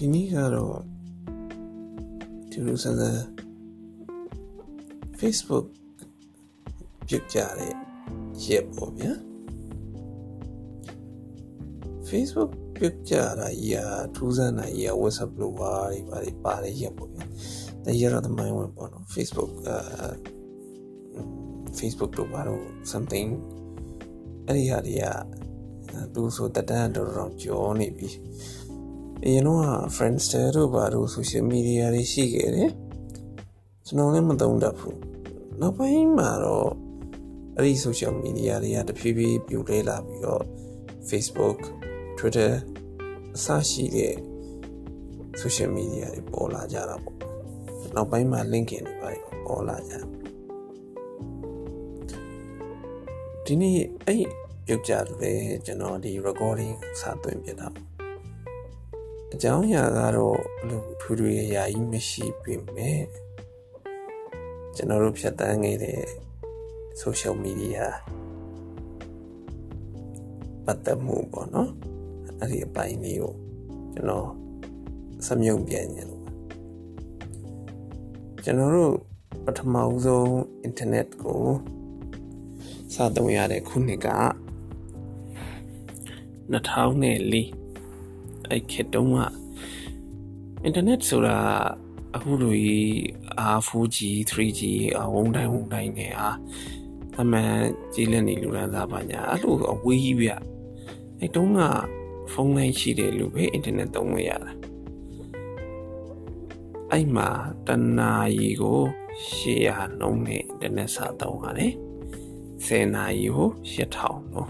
ဒီနေ့ကတော့ဒီလိုစမ်းစမ်း Facebook ပြကြတဲ့ရက်ပေါ့ဗျာ Facebook ပြကြတာရထူးဆန်းတာရ WhatsApp လို့ပါတွေပါတွေပါတဲ့ရက်ပေါ့ဗျာဒါရတော့တမိုင်းဝင်ပေါ့နော် Facebook အာ Facebook တို့ပါတော့ something အဲ့ဒီဟာတွေကသူဆိုတတန်းတော်တော်ကြောနေပြီ အရင်တော့ Friendster တို့ဘာတို့ social media တွေရှိခဲ့တယ်ကျွန်တော်လည်းမသုံးတတ်ဘူးနောက်ပိုင်းမှာတော့အဲ့ဒီ social media တွေကတဖြည်းဖြည်းပြိုလဲလာပြီးတော့ Facebook Twitter အစရှိတဲ့ social media တွေပေါ်လာကြတာပေါ့နောက်ပိုင်းမှာ LinkedIn တွေပါပေါ်လာကြဒီနေ့အဲ့ပြုတ်ကြတယ်ကျွန်တော်ဒီ recording စသွင်းပြတာ အကြောင်းအရာကတော့ဘလို့ထူးထူးရရာကြီးမရှိပေမဲ့ကျွန်တော်တို့ဖြတ်တန်းခဲ့တဲ့ social media ပတ်သက်မှုပေါ့နော်အဲ့ဒီအပိုင်းလေးကိုကျွန်တော်စမြုပ်ပြန်နေလို့ကျွန်တော်တို့ပထမဦးဆုံး internet ကိုစသုံးရတဲ့ခုနှစ်က2004 အဲ့ခေတ်တုန်းကအင်တာနက်ဆိုတာအခုလိုကြီး R4G 3G အဝုန်းတိုင်းဝုန်းတိုင်းနဲ့အာအမှန်ကြီးလက်နေလူရန်သားပါညာအဲ့လိုအဝေးကြီးဗျအဲ့တုန်းကဖုန်းလိုင်းရှိတယ်လို့ပဲအင်တာနက်သုံးလို့ရတာအဲ့မှာတနာရီကို800နှုန်းနဲ့အင်တာနက်စာသုံးရတယ်10နာရီကို8000နှု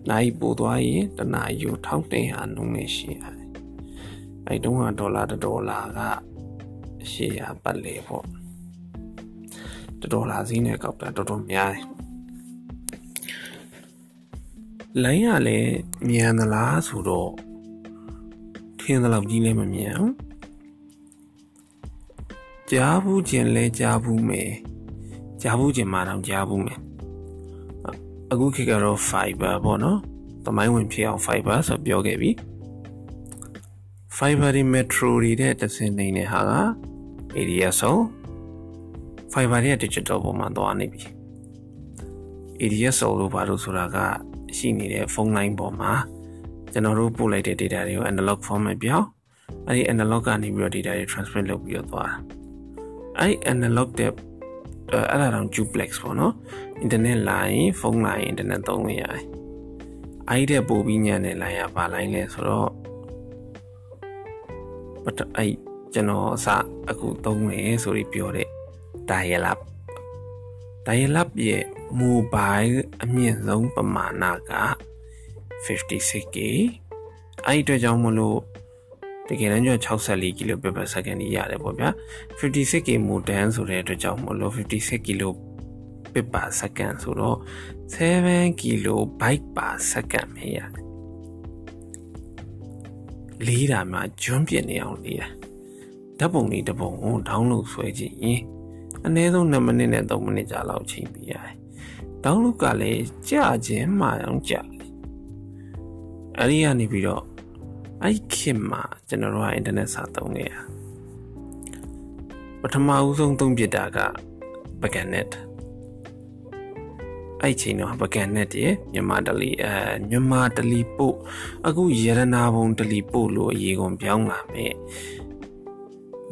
န်းနိုင်ပို့သွားရင်တနာရီကို1200နှုန်းနဲ့ရှိရတယ်အဲ့တုန်းကဒေါ်လာ1ဒေါ်လာက800ပတ်လေပေါ့ဒေါ်လာစည်းနဲ့ကောက်တာတော်တော်များတယ်လိုင်းရလည်းမြန်သလားဆိုတော့ထင်းသလောက်ကြီးလည်းမမြန်ကြားဘူးကျင်လဲကြားဘူးမယ်ကြားဘူးကျင်မှာတော့ကြားဘူးမယ် အခုခေတ်ကတော့ fiber ပေါ့နော်တမိုင်းဝင်ဖြစ်အောင် fiber ဆိုပြောခဲ့ပြီ fiber ဒီ metro တွေတဲ့တစင်နေတဲ့ဟာက area ဆုံး fiber ရဲ့ digital ပုံမှာသွားနေပြီ area ဆုံးလို့ဘာလို့ဆိုတာကရှိနေတဲ့ဖုန်းလိုင်းပေါ်မှာကျွန်တော်တို့ပို့လိုက်တဲ့ data တွေကို analog format ပြောင်းအဲ့ဒီ analog ကနေပြီးတော့ data တွေ transmit လုပ်ပြီးတော့သွားတာအဲ့ဒီ analog တဲ့ အဲ့ဒါတော့ duplex ပေါ့နော် internet line ဖုန်း line internet သုံးလို့ရတယ်အဲ့ဒီတဲ့ပို့ပြီးညံတဲ့ line ကဘာ line လဲဆိုတော့ပတ်အဲ့ကျွန်တော်အစအခုသုံးနေဆိုပြီးပြောတဲ့ dial up dial up ရဲ့ mobile အမြင့်ဆုံးပမာဏက 56K အဲ့ဒီအတွက်ကြောင့်မလို့ တကယ်တမ်းကျ64 kbps per second ကြီးရတယ်ပေါ့ဗျာ 56K modem ဆိုတဲ့အတွက်ကြောင့်မလို့ 56 kbps per second ဆိုတော့7 kilobyte per second ပဲရတယ်လေးတာမှကျွန်းပြစ်နေအောင်လေးတာဓာတ်ပုံလေးတစ်ပုံကို download ဆွဲကြည့်ရင်အနည်းဆုံး2မိနစ်နဲ့3မိနစ်ကြာလောက်ချိန်ပြရတယ်။ download ကလည်းကြာခြင်းမှအောင်ကြာတယ်။အဲဒီကနေပြီးတော့ အဲ့ခေတ်မှာကျွန်တော်တို့ကအင်တာနက်စာသုံးခဲ့ရပထမဦးဆုံးသုံးပြတာက Paganet အဲ့ချိန်တော့ Paganet ရဲ့မြန်မာတလီအဲမြန်မာတလီပို့အခုရတနာဘုံတလီပို့လို့အရေးကုန်ပြောင်းလာမယ်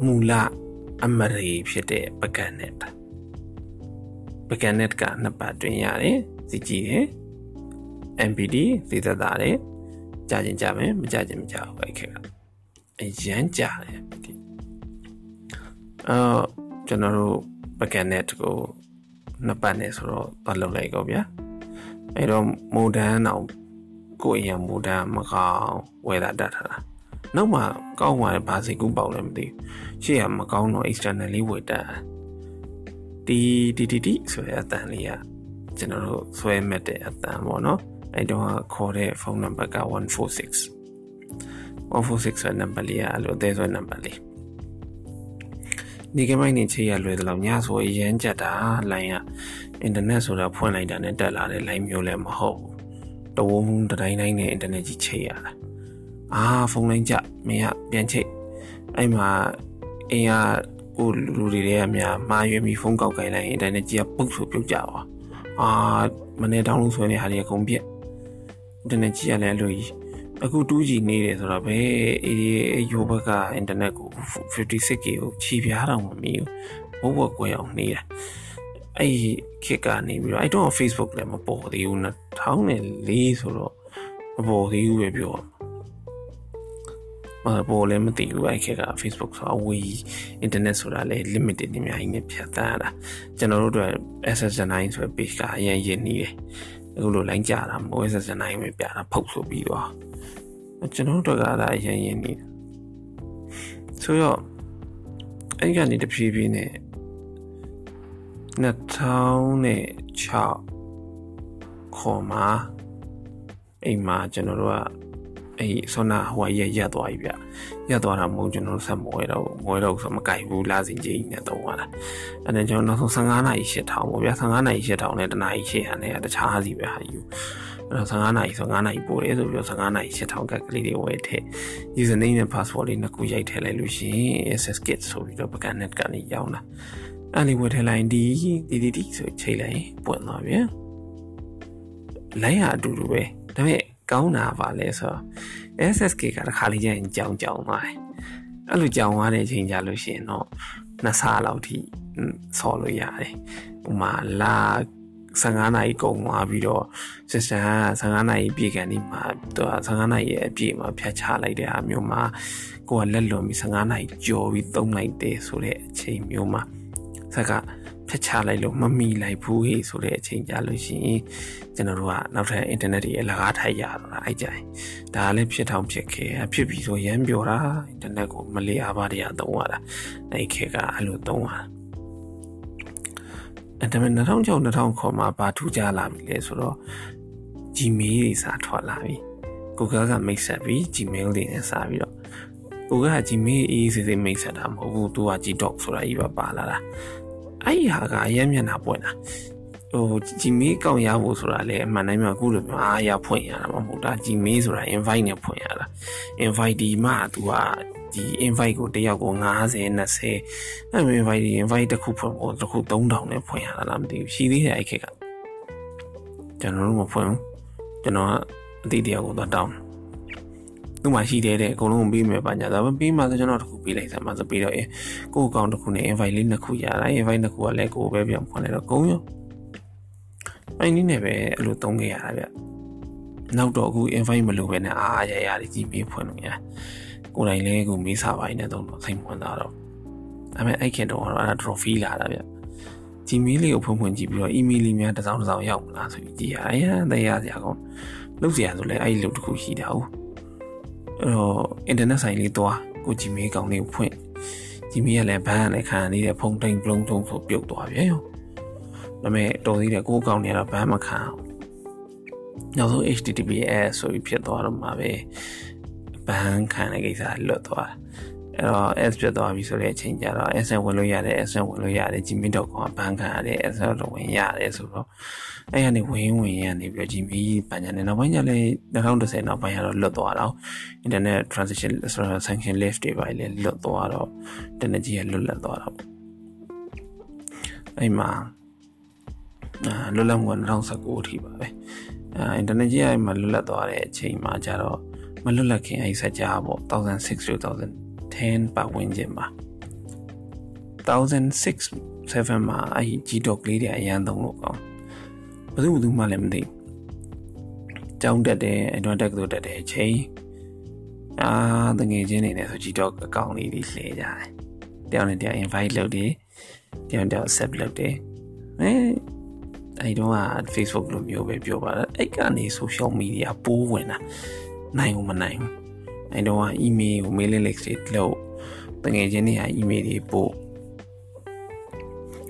မူလအမရေဖြစ်တဲ့ Paganet Paganet ကနှစ်ပတ်တွင်ရတယ်စီကြည့်တယ် MPD သိသက်တာတယ် ကြာချင်းကြာမယ်မကြာချင်းမကြာဘူးအဲ့ခက်ကအရန်ကြာတယ်ဒီအော်ကျွန်တော်တို့ Paganet ကိုနှစ်ပတ်နဲ့ဆိုတော့သွားလုပ်လိုက်ကောဗျာအဲ့တော့မိုဒန်အောင်ကိုယ်အရင်မိုဒန်မကောင်းဝယ်တာတတ်ထားတာနောက်မှကောင်းသွားတယ်ဘာစိတ်ကူးပေါက်လဲမသိဘူးရှေ့ကမကောင်းတော့ externally ဝယ်တာတီတီတီတီဆိုတဲ့အတန်လေးကကျွန်တော်တို့ဆွဲမဲ့တဲ့အတန်ပေါ့နော် အဲ့တော့ခေါ်တဲ့ဖုန်းနံပါတ်က146 146ဆိုတဲ့နံပါတ်လေးကအဲ့လိုအသေးဆွဲနံပါတ်လေးဒီကမိုင်းနေချေရလွယ်တယ်လို့ညဆိုအရန်ကြက်တာလိုင်းကအင်တာနက်ဆိုတာဖွင့်လိုက်တာနဲ့တက်လာတဲ့လိုင်းမျိုးလည်းမဟုတ်ဘူးတဝုံတတိုင်းတိုင်းနဲ့အင်တာနက်ကြီးချိတ်ရတာအာဖုန်းလိုင်းကြမင်းကပြန်ချိတ်အဲ့မှာအင်းကကိုလူတွေတွေကများမှားရွေးပြီးဖုန်းကောက်ကိုင်လိုက်ရင်အင်တာနက်ကြီးကပုတ်ဆိုပြုတ်ကြသွားအာမနေ့တောင်းလို့ဆိုရင်ဟာတွေအကုန်ပြက် အင်တာနက်ကြီးကလည်းလို့ကြီးအခု 2G နေတယ်ဆိုတော့ဘယ်အေးရိုးဘက်ကအင်တာနက်ကို 56K ကိုခြေပြားတော့မမီဘူးဘုတ်ဘွက်ကွယ်အောင်နေတာအဲ့ခေတ်ကနေပြီးတော့အဲ့တော့ Facebook လည်းမပေါ်သေးဘူး2004ဆိုတော့မပေါ်သေးဘူးပဲပြောမပေါ်လည်းမသိဘူးအဲ့ခေတ်က Facebook ဆိုအဝေး internet ဆိုတာလည်း limited နေများကြီးနဲ့ဖြတ်သန်းရတာကျွန်တော်တို့အတွက် SS9 ဆိုတဲ့ page ကအရင်ရင်းနေတယ် အခုလို line ကြတာမဟုတ် SS9 ပဲပြတာဖုတ်ဆိုပြီးတော့ကျွန်တော်တို့ကအဲ့ဒါအရင်ရင်းနေဆိုတော့အဲ့ကနေတဖြည်းဖြည်းနဲ့2006ခေါ်မှာအိမ်မှာကျွန်တော်တို့က အဲ့ဆောနာဟိုရရက်သွားပြီဗျရက်သွားတာမဟုတ်ကျွန်တော်ဆက်မွေတော့မွေတော့ဆိုမကြိုက်ဘူးလာစီကြီးနဲ့တော့သွားတာအဲ့ဒါကျွန်တော်နောက်ဆုံး15နာရီရှစ်ထောင်ပေါ့ဗျ15နာရီရှစ်ထောင်နဲ့တနာရီရှစ်ဟာနဲ့တခြားစီပဲဟာယူအဲ့တော့15နာရီဆို9နာရီပို့တယ်ဆိုပြီးတော့15နာရီရှစ်ထောင်ကကလေးတွေဝယ်ထည့် username နဲ့ password လေးနှစ်ခုရိုက်ထည့်လိုက်လို့ရှိရင် access kit ဆိုပြီးတော့ backnet ကနေရောင်းတာအဲ့ဒီဝယ်ထည့်လိုက်ဒီဒီဒီဒီဆိုချိန်လိုက်ပွင့်သွားပြန်လိုင်းရအတူတူပဲဒါပေမဲ့ ကောင်းတာပါလဲဆိုတော့ SSK ကတစ်ခါလေးကျရင်ကြောင်ကြောင်သွားတယ်အဲ့လိုကြောင်သွားတဲ့အချိန်ကြလို့ရှိရင်တော့နှစ်ဆလောက်ထိဆော်လို့ရတယ်ဥမာလာ15နာရီကုန်သွားပြီးတော့ system က15နာရီပြည့်ကန်ဒီမှာသူက15နာရီရဲ့အပြည့်မှာဖြတ်ချလိုက်တဲ့အားမျိုးမှာကိုကလက်လွန်ပြီး15နာရီကြော်ပြီးသုံးလိုက်တယ်ဆိုတဲ့အချိန်မျိုးမှာဆက်က ဖြတ်ချလိုက်လို့မမီလိုက်ဘူးဟေ့ဆိုတဲ့အချိန်ကြာလို့ရှိရင်ကျွန်တော်တို့ကနောက်ထပ်အင်တာနက်တွေအလကားထိုက်ရတော့အဲ့ကြိုင်ဒါလည်းဖြစ်ထောင်ဖြစ်ခဲ့ဖြစ်ပြီးဆိုရမ်းပြောတာအင်တာနက်ကိုမလေးအားပါးတရားသုံးရတာအဲ့ခေတ်ကအဲ့လိုသုံးရတာအဲ့ဒါပေမဲ့2006 2000ခေါ်မှာဘာထူးခြားလာပြီလဲဆိုတော့ Gmail တွေစာထွက်လာပြီ Google ကမိတ်ဆက်ပြီး Gmail တွေနဲ့စာပြီးတော့ Google က Gmail အေးစေးစေးမိတ်ဆက်တာမဟုတ်ဘူးသူက Gdoc ဆိုတာကြီးပါပါလာတာ အဲ့ဒီဟာကအရင်မျက်နှာပွင့်တာဟို Gmail ကောင့်ရဖို့ဆိုတာလေအမှန်တိုင်းမှာအခုလိုမျိုးအားရဖွင့်ရတာမဟုတ်တာ Gmail ဆိုတာ invite နဲ့ဖွင့်ရတာ invite ဒီမှ तू ကဒီ invite ကိုတယောက်ကို90 20အဲ့ invite ဒီ invite တစ်ခုဖွင့်ဖို့တစ်ခု3000နဲ့ဖွင့်ရတာလားမသိဘူးရှိသေးတယ်အဲ့ခက်ကကျွန်တော်တို့မဖွင့်ဘူးကျွန်တော်ကအတိတရားကိုတော့တောင်း သူ့မှာရှိတယ်တဲ့အကုန်လုံးပေးမယ်ပါညာဒါပေမဲ့ပေးမှဆိုကျွန်တော်တခုပေးလိုက်စမ်းပါဆိုပေးတော့ရင်ကိုယ့်အကောင့်တစ်ခုနဲ့ invite လေးနှစ်ခုရတာ invite နှစ်ခုကလည်းကိုယ်ပဲပြောင်းဖွင့်လိုက်တော့ကုန်ရောအဲ့ဒီနဲ့ပဲအဲ့လိုသုံးခဲ့ရတာဗျနောက်တော့အခု invite မလုပ်ဘဲနဲ့အားရရကြီးမေးဖွင့်လို့ရကိုယ်တိုင်လည်းကိုမေးစာပိုင်းနဲ့သုံးတော့စိတ်ဝင်စားတော့ဒါပေမဲ့အဲ့ခင်တော့အဲ့ဒါ trophy လာတာဗျ Gmail လေးကိုဖွင့်ဖွင့်ကြည့်ပြီးတော့ email လေးများတစ်စောင်းတစ်စောင်းရောက်မလားဆိုပြီးကြည့်ရအရင်တရားစရာကောင်းလုပ်စရာဆိုလဲအဲ့ဒီလုပ်တစ်ခုရှိတာဟုတ် အဲ့တော့ internet ဆိုင်လေးသွားကို Gmail ကောင်လေးကိုဖွင့် Gmail ကလည်းဘန်းနဲ့ခံနေတဲ့ဖုန်းတိန်ပလုံးထုံးဆိုပြုတ်သွားပြန်ရောဒါပေမဲ့တော်သေးတယ်ကိုယ်ကောင်နေတော့ဘန်းမခံအောင်နောက်ဆုံး HTTPS ဆိုပြီးဖြစ်သွားတော့မှာပဲဘန်းခံတဲ့ကိစ္စလွတ်သွားတာ အဲ့တော့ S ပြတ်သွားပြီဆိုတဲ့အချိန်ကျတော့ S ဝင်လို့ရတယ် S ဝင်လို့ရတယ် gmail.com ကဘန်းခံရတယ် S တော့ဝင်ရတယ်ဆိုတော့အဲ့ကနေဝင်ဝင်ရနေပြီးတော့ gmail ပညာနဲ့နောက်ပိုင်းကျလည်း2010နောက်ပိုင်းကတော့လွတ်သွားတော့ internet transition sanction list တွေပါလေလွတ်သွားတော့ internet ကြီးကလွတ်လပ်သွားတော့အဲ့မှာအာလွတ်လပ်မှုက2019အထိပါပဲအာ internet ကြီးအဲ့မှာလွတ်လပ်သွားတဲ့အချိန်မှာကျတော့မလွတ်လပ်ခင်အဲ့ဆက်ကြပေါ့2006 2010ပတ်ဝန်းကျင်မှာ2006 7မှာအဲ့ G-Doc လေးတွေအရန်သုံးလို့ကောင်းဘယ်သူမှမှလည်းမသိကြောင်းတက်တယ်အတွန်းတက်ကတော့တက်တယ်အချိန်အာတငယ်ချင်းနေနဲ့ဆို G-Doc အကောင့်လေးတွေလှည့်ကြတယ်တယောက်နဲ့တယောက် invite လုပ်တယ်တယောက်တယောက် accept လုပ်တယ်အဲအဲ့တော့က Facebook လိုမျိုးပဲပြောပါတော့အဲ့ကနေ social media ပိုးဝင်တာနိုင်ဦးမနိုင်ဘူး အဲ့တော့က email ကို mailing list တွေလုပ်တကယ်ချင်းတွေက email တွေပို့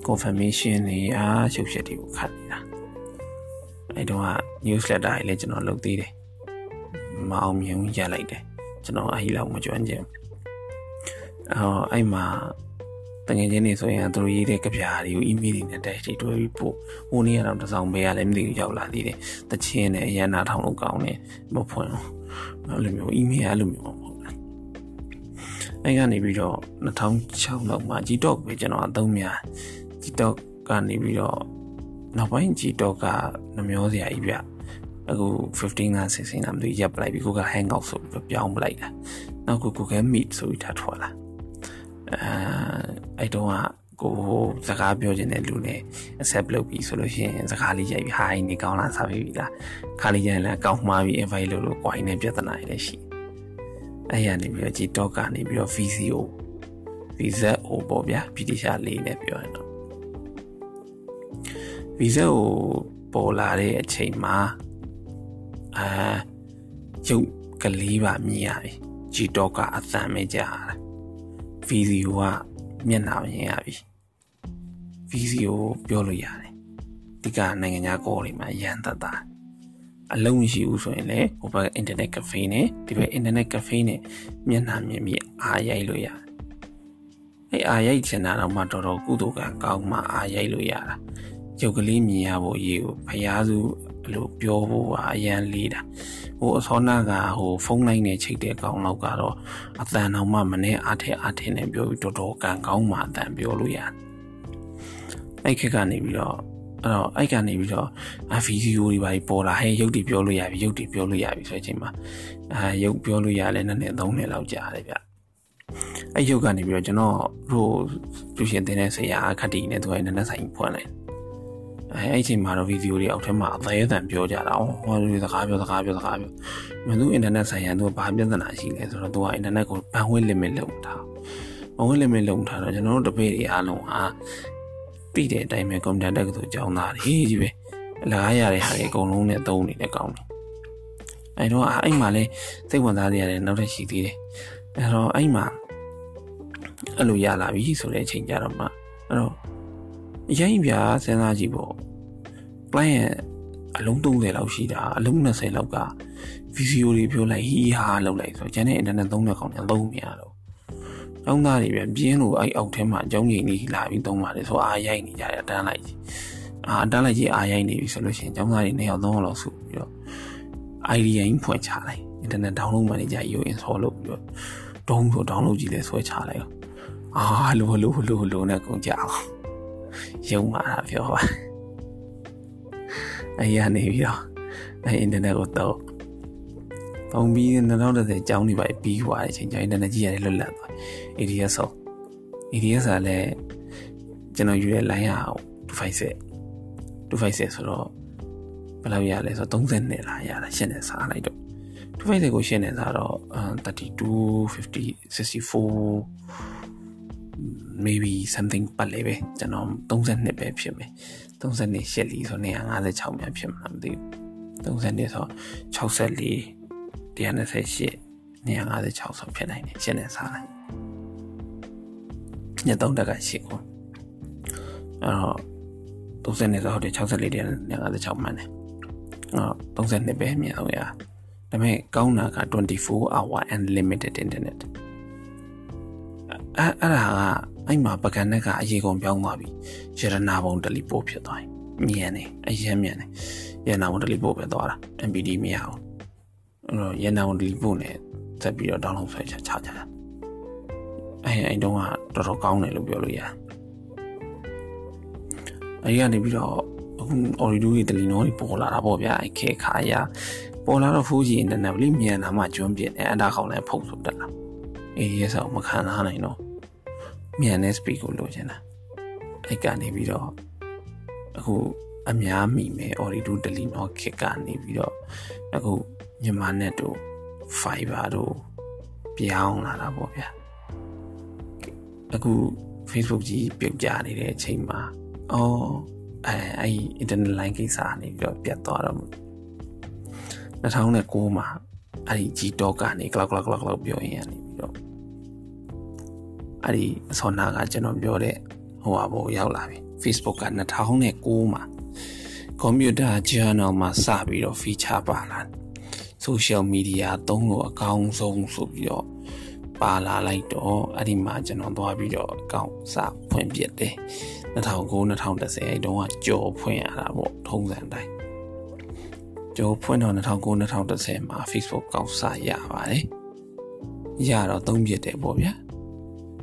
confirmation တွေအားရှုပ်ရှက်တွေကိုခတ်နေတာအဲ့တော့က newsletter တွေလည်းကျွန်တော်လုပ်သေးတယ်မအောင်မြင်ရလိုက်တယ်ကျွန်တော်အဟိလောက်မကြွမ်းကျင်အော်အဲ့မှာ တငယ်ချင်းတွေဆိုရင်သူတို့ရေးတဲ့ကြပြားတွေကို email တွေနဲ့ dash တွေတွဲပြီးပို့ဟိုနေ့ကတော့တစ်စောင်းပဲရလည်းမသိဘူးရောက်လာသေးတယ်တချင်းနဲ့အရန်နာထောင်လို့ကောင်းတယ်မဖွင့်ဘူးအဲ့လိုမျိုး email အဲ့လိုမျိုးမဟုတ်ဘူးအဲ့ကနေပြီးတော့2006လောက်မှာ Gtalk ပဲကျွန်တော်အသုံးများ Gtalk ကနေပြီးတော့နောက်ပိုင်း Gtalk ကနှမျောစရာကြီးဗျအခု15က16ကမသိရပ်ပလိုက်ပြီးကိုက hangout ဆိုပြီးပြောင်းပလိုက်တာနောက်ကို Google Meet ဆိုပြီးထားထွက်လာ အဲအဲ့တော့ကိုစကားပြောချင်တဲ့လူနဲ့ accept လုပ်ပြီးဆိုလို့ရှိရင်စကားလေးရိုက်ပြီး hi နေကောင်းလားစားပြီးပြီလားခါလေးရိုက်လားကောင်းမှားပြီး invite လုပ်လို့ coin နဲ့ပြဿနာတွေလည်းရှိအဲ့ရနေပြီးတော့ Gtalk ကနေပြီးတော့ VCO VZO ပေါ့ဗျာဗြိတိရှားလေးနဲ့ပြောရင်တော့ VZO ပေါ်လာတဲ့အချိန်မှာအာရုပ်ကလေးပါမြင်ရပြီ Gtalk ကအသံမဲကြားတာ VCO ကမျက်နှာမြင်ရပြီ VCO ပြောလို့ရတယ်ဒီကနိုင်ငံခြားကောတွေမှာရန်သက်တာအလုံးမရှိဘူးဆိုရင်လည်းဟိုဘက် internet cafe နဲ့ဒီဘက် internet cafe နဲ့မျက်နှာမြင်ပြီးအားရိုက်လို့ရတယ်အဲ့အားရိုက်ချင်တာတော့မှတော်တော်ကုသိုလ်ကကောင်းမှအားရိုက်လို့ရတာ ရုပ်ကလေးမြင်ရဖို့ရေးကိုဖျားစုလို့ပြောဖို့ကအရန်လေးတာဟိုအစောနာကဟိုဖုန်းလိုင်းနဲ့ချိတ်တဲ့ကောင်လောက်ကတော့အတန်တော်မှမနဲ့အားထဲအားထဲနဲ့ပြောပြီးတော်တော်ကန်ကောင်းမှအတန်ပြောလို့ရတယ်အဲ့ခက်ကနေပြီးတော့အဲ့တော့အဲ့ကနေပြီးတော့အဗီဒီယိုတွေပါပေါ်လာဟဲ့ရုပ်တွေပြောလို့ရပြီရုပ်တွေပြောလို့ရပြီဆိုတဲ့အချိန်မှာအာရုပ်ပြောလို့ရလဲနှစ်နှစ်သုံးနှစ်လောက်ကြာတယ်ဗျအဲ့ရုပ်ကနေပြီးတော့ကျွန်တော်တို့သူရှင်တင်တဲ့ဆရာအခက်တီနဲ့သူကနည်းနည်းဆိုင်ဖွင့်လိုက် အဲအဲ့ချိန်မှာတော့ဗီဒီယိုတွေအောက်ထဲမှာအသေးအတန်ပြောကြတာ။ဟောဒီစကားပြောစကားပြောစကားပြော။မင်းတို့အင်တာနက်ဆိုင်ရာတို့ဘာပြဿနာရှိလဲဆိုတော့သူကအင်တာနက်ကိုဘန်ဝစ် limit လုပ်ထား။ဘန်ဝစ် limit လုပ်ထားတော့ကျွန်တော်တို့တပည့်တွေအားလုံးဟာပြီးတဲ့အတိုင်းပဲကွန်ပျူတာတက်ကသူအကြောင်းသားတွေကြီးပဲ။အလားရတဲ့ဟာတွေအကုန်လုံးနဲ့သုံးနေတဲ့ကောင်းတယ်။အဲတော့အဲ့မှာလဲစိတ်ဝင်စားနေရတယ်နောက်ထပ်ရှိသေးတယ်။အဲတော့အဲ့မှာအဲ့လိုရလာပြီဆိုတဲ့အချိန်ကြတော့မှအဲ့တော့ ရိုင်းပြစဉ်းစားကြည့်ပေါ့ client ရဲ့အလုံး30လောက်ရှိတာအလုံး20လောက်ကဗီဒီယိုတွေပြောလိုက်ဟီဟာလောက်လိုက်ဆိုကျန်တဲ့ internet သုံးတဲ့ကောင်တွေသုံးမရတော့ကျောင်းသားတွေပြန်ပြင်းလို့အဲ့အောက်ထဲမှာအကြောင်းကြီးကြီးလာပြီးသုံးပါတယ်ဆိုအားရိုက်နေကြတယ်အတန်းလိုက်ကြီးအာအတန်းလိုက်ကြီးအားရိုက်နေပြီဆိုလို့ရှိရင်ကျောင်းသားတွေနှစ်ယောက်သုံးယောက်လောက်စုပြီးတော့ idea ကြီးဖွင့်ချလိုက် internet download manager ကြီးကို install လုပ်ပြီးတော့ဒုံးဆို download ကြီးလဲဆွဲချလိုက်အာလိုလိုလိုလိုနဲ့ကုန်ကြအောင် ယုံမာတာပြောပါအဲ့ရနေပြီးတော့အဲ့အင်တာနက်ကိုတော့ပုံပြီး2010ကျောင်းနေပါပြီးသွားတဲ့အချိန်ကျရင်အင်တာနက်ကြီးရတယ်လွတ်လပ်သွား ADS ဆို ADS ကလည်းကျွန်တော်ယူတဲ့ line ဟာ256 256ဆိုတော့ဘယ်လောက်ရလဲဆိုတော့30နဲ့လားရတာရှင်းနေစားလိုက်တော့256ကိုရှင်းနေစားတော့32 50 64 maybe something ပတ်လေပဲကျွန်တော်32ပဲဖြစ်မယ်32ရှစ်လီဆို156များဖြစ်မှာမသိဘူး32ဆို64 128 156ဆိုဖြစ်နိုင်တယ်ရှင်းနေစားလိုက်ည3တက်ကရှစ်ကိုအဲ့တော့30နဲ့ဆိုဟုတ်တယ်64 156မှန်တယ်အဲ့တော့32ပဲမြင်အောင်ရဒါပေမဲ့ကောင်းတာက24 hour unlimited internet အဲ့အဲ့ဒါက အဲ့မှာပကံနဲ့ကအရေကုန်ပြောင်းသွားပြီရတနာပုံတလီပို့ဖြစ်သွားပြီမြန်နေအရင်မြန်နေရတနာပုံတလီပို့ပဲသွားတာ MPD မရအောင်အဲ့တော့ရတနာပုံတလီပို့နဲ့သက်ပြီးတော့ download ဆွဲချချကြတာအဲ့အဲ့တုန်းကတော်တော်ကောင်းတယ်လို့ပြောလို့ရတယ်အဲ့ဒီကနေပြီးတော့အခု Orido တွေတလီနောတွေပေါ်လာတာပေါ့ဗျာအဲ့ခေခါရပေါ်လာတော့ 4G internet လေးမြန်လာမှကျွန်းပြင်းတယ်အဲ့ဒါခေါင်းလည်းဖုတ်ဆိုတက်လာအေးရဲဆောက်မခံနိုင်နိုင်တော့ မြန်တဲ့ speed ကိုလိုချင်တာအဲ့ကနေပြီးတော့အခုအများမိမယ် Orido Delino ခက်ကနေပြီးတော့အခုမြန်မာ net တို့ Fiber တို့ပြောင်းလာတာပေါ့ဗျာအခု Facebook ကြီးပြုတ်ကြနေတဲ့အချိန်မှာအော်အဲအဲ့ internet line ကိစ္စနေပြီးတော့ပြတ်သွားတော့2009မှာအဲ့ဒီ Gtalk ကနေ cloud cloud cloud cloud ပြောရင်ရနေပြီးတော့ အဲ့ဒီအစောနာကကျွန်တော်ပြောတဲ့ဟိုဟာဘောရောက်လာပြီ Facebook က2009မှာကွန်ပျူတာ journal မှာစပြီးတော့ feature ပါလာ social media သုံးလို့အကောင်းဆုံးဆိုပြီးတော့ပါလာလိုက်တော့အဲ့ဒီမှာကျွန်တော်သွားပြီးတော့အကောင့်စဖွင့်ပြတယ်2009 2010အဲ့တုန်းကကြော်ဖွင့်ရတာပေါ့ထုံးစံတိုင်းကျွန်တော်ဖွင့်တော့2009 2010မှာ Facebook ကောက်စားရပါတယ်ရတော့သုံးပြတယ်ပေါ့ဗျာ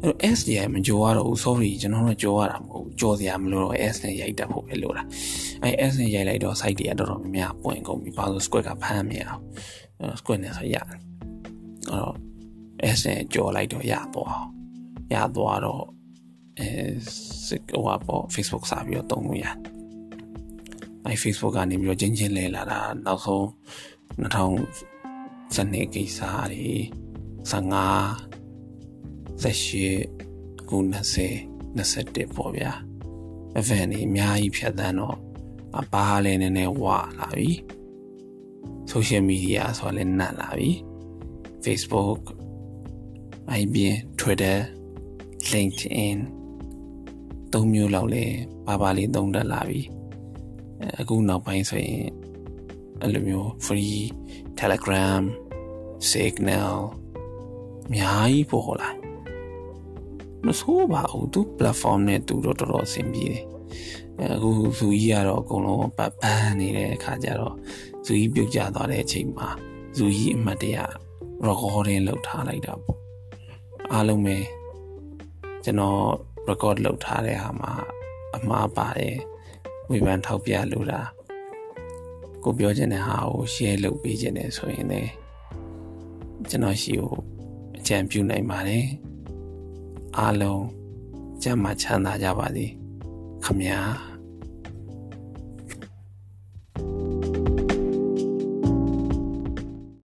အဲ့တော့ S တွေမကြောရတော့ဘူး sorry ကျွန်တော်တို့ကြောရတာမဟုတ်ကြောစရာမလိုတော့ S နဲ့ရိုက်တတ်ဖို့ပဲလိုတာအဲ့ S နဲ့ရိုက်လိုက်တော့ site တွေကတော်တော်များများပွင့်ကုန်ပြီဘာလို့ square ကဖမ်းမရအောင်အဲ့ square နဲ့ဆိုရတယ်အဲ့တော့ S နဲ့ကြောလိုက်တော့ရသွားရသွားတော့အဲဟိုပါပေါ့ Facebook စာပြီးတော့တုံးလို့ရတယ်အဲ Facebook ကနေပြီးတော့ချင်းချင်းလဲလာတာနောက်ဆုံး2012ကိစ္စတွေ15 18ခု20 21ပေါ့ဗျာ event တွေအများကြီးဖြတ်သန်းတော့အပါလဲနည်းနည်းဝလာပြီ social media ဆိုလည်းနတ်လာပြီ Facebook IBM Twitter LinkedIn သုံးမျိုးလောက်လဲပါပါလေးသုံးတတ်လာပြီအခုနောက်ပိုင်းဆိုရင်အဲ့လိုမျိုး free Telegram Signal အများကြီးပေါ်လာ မဆိုးပါဘူးသူ platform နဲ့သူတော့တော်တော်အဆင်ပြေတယ်အခုဇူကြီးကတော့အကုန်လုံးပတ်ပန်းနေတဲ့အခါကျတော့ဇူကြီးပြုတ်ကျသွားတဲ့အချိန်မှာဇူကြီးအမှတ်တရ recording လုပ်ထားလိုက်တာပေါ့အားလုံးပဲကျွန်တော် record လုပ်ထားတဲ့ဟာမှာအမှားပါတယ်ဝေဖန်ထောက်ပြလို့တာကိုပြောချင်တဲ့ဟာကို share လုပ်ပေးခြင်းနဲ့ဆိုရင်လည်းကျွန်တော်ရှိကိုအကြံပြုနိုင်ပါတယ် အားလုံးကျမ်းမာချမ်းသာကြပါစေခမညာ